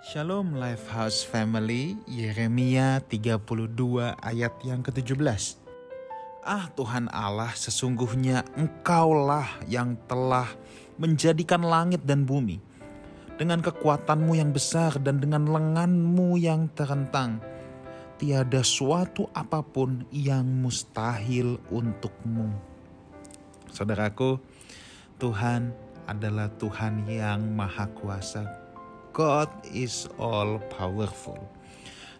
Shalom Lifehouse Family, Yeremia 32 ayat yang ke-17. Ah Tuhan Allah, sesungguhnya Engkaulah yang telah menjadikan langit dan bumi. Dengan kekuatanmu yang besar dan dengan lenganmu yang terentang, tiada suatu apa pun yang mustahil untukmu. Saudaraku, Tuhan adalah Tuhan yang maha kuasa. God is all powerful.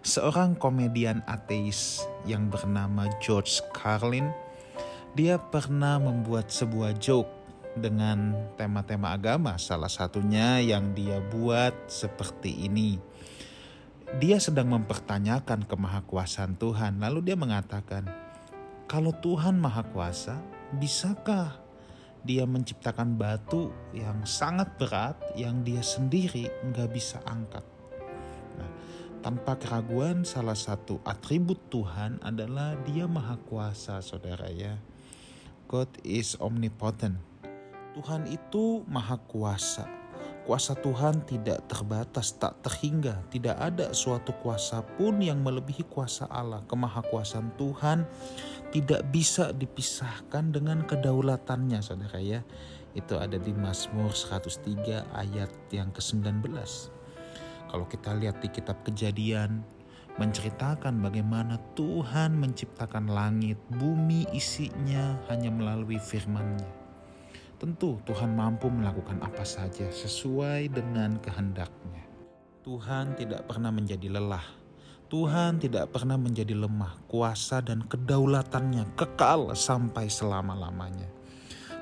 Seorang komedian ateis yang bernama George Carlin, dia pernah membuat sebuah joke dengan tema-tema agama. Salah satunya yang dia buat seperti ini. Dia sedang mempertanyakan kemahakuasaan Tuhan, lalu dia mengatakan, "Kalau Tuhan Maha Kuasa, bisakah dia menciptakan batu yang sangat berat yang dia sendiri nggak bisa angkat?" Nah, tanpa keraguan, salah satu atribut Tuhan adalah Dia Maha Kuasa, saudara ya. God is omnipotent. Tuhan itu maha kuasa. Kuasa Tuhan tidak terbatas, tak terhingga. Tidak ada suatu kuasa pun yang melebihi kuasa Allah. Kemahakuasaan Tuhan tidak bisa dipisahkan dengan kedaulatannya, saudara ya. Itu ada di Mazmur 103 ayat yang ke-19. Kalau kita lihat di kitab kejadian, menceritakan bagaimana Tuhan menciptakan langit, bumi isinya hanya melalui firman-Nya. Tentu Tuhan mampu melakukan apa saja sesuai dengan kehendaknya. Tuhan tidak pernah menjadi lelah. Tuhan tidak pernah menjadi lemah. Kuasa dan kedaulatannya kekal sampai selama-lamanya.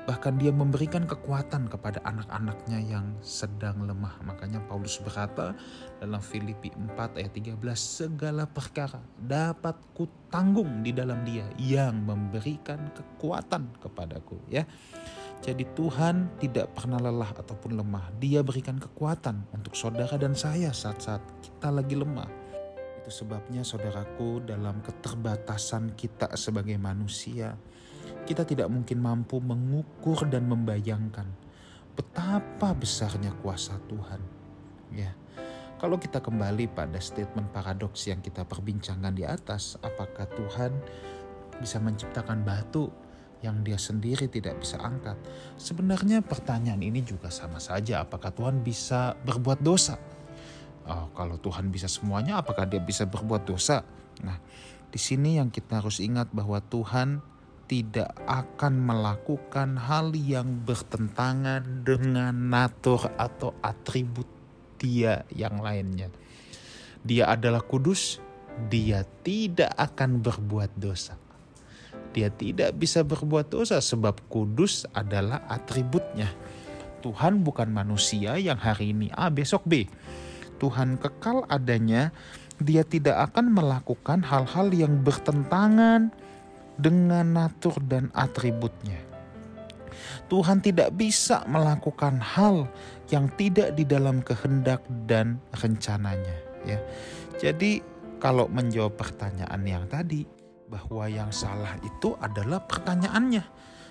Bahkan dia memberikan kekuatan kepada anak-anaknya yang sedang lemah. Makanya Paulus berkata dalam Filipi 4 ayat 13, segala perkara dapat kutanggung di dalam dia yang memberikan kekuatan kepadaku. Ya, jadi Tuhan tidak pernah lelah ataupun lemah. Dia berikan kekuatan untuk saudara dan saya saat-saat kita lagi lemah. Itu sebabnya saudaraku dalam keterbatasan kita sebagai manusia, kita tidak mungkin mampu mengukur dan membayangkan betapa besarnya kuasa Tuhan. Ya. Kalau kita kembali pada statement paradoks yang kita perbincangkan di atas, apakah Tuhan bisa menciptakan batu yang dia sendiri tidak bisa angkat. Sebenarnya pertanyaan ini juga sama saja, apakah Tuhan bisa berbuat dosa? Oh, kalau Tuhan bisa semuanya, apakah dia bisa berbuat dosa? Nah, di sini yang kita harus ingat bahwa Tuhan tidak akan melakukan hal yang bertentangan dengan natur atau atribut dia yang lainnya. Dia adalah kudus, dia tidak akan berbuat dosa dia tidak bisa berbuat dosa sebab kudus adalah atributnya. Tuhan bukan manusia yang hari ini A, besok B. Tuhan kekal adanya, dia tidak akan melakukan hal-hal yang bertentangan dengan natur dan atributnya. Tuhan tidak bisa melakukan hal yang tidak di dalam kehendak dan rencananya ya. Jadi kalau menjawab pertanyaan yang tadi, bahwa yang salah itu adalah pertanyaannya.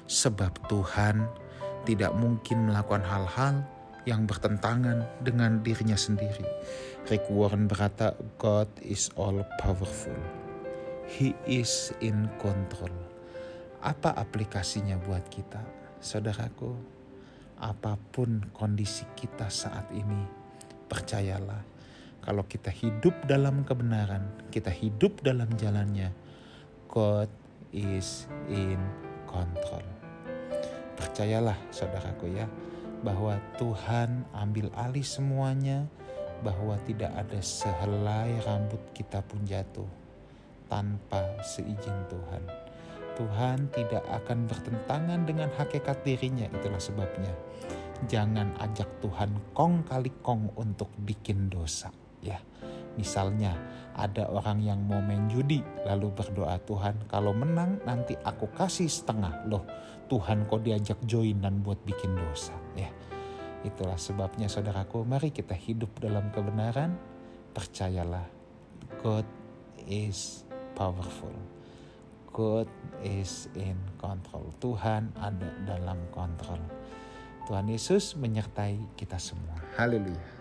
Sebab Tuhan tidak mungkin melakukan hal-hal yang bertentangan dengan dirinya sendiri. Rick Warren berkata, God is all powerful. He is in control. Apa aplikasinya buat kita? Saudaraku, apa pun kondisi kita saat ini, percayalah kalau kita hidup dalam kebenaran, kita hidup dalam jalannya, God is in control. Percayalah saudaraku ya, bahwa Tuhan ambil alih semuanya, bahwa tidak ada sehelai rambut kita pun jatuh tanpa seizin Tuhan. Tuhan tidak akan bertentangan dengan hakikat dirinya, itulah sebabnya. Jangan ajak Tuhan kong kali kong untuk bikin dosa ya. Misalnya ada orang yang mau main judi lalu berdoa Tuhan kalau menang nanti aku kasih setengah loh Tuhan kok diajak joinan buat bikin dosa ya. Itulah sebabnya saudaraku mari kita hidup dalam kebenaran percayalah God is powerful. God is in control. Tuhan ada dalam kontrol. Tuhan Yesus menyertai kita semua. Haleluya.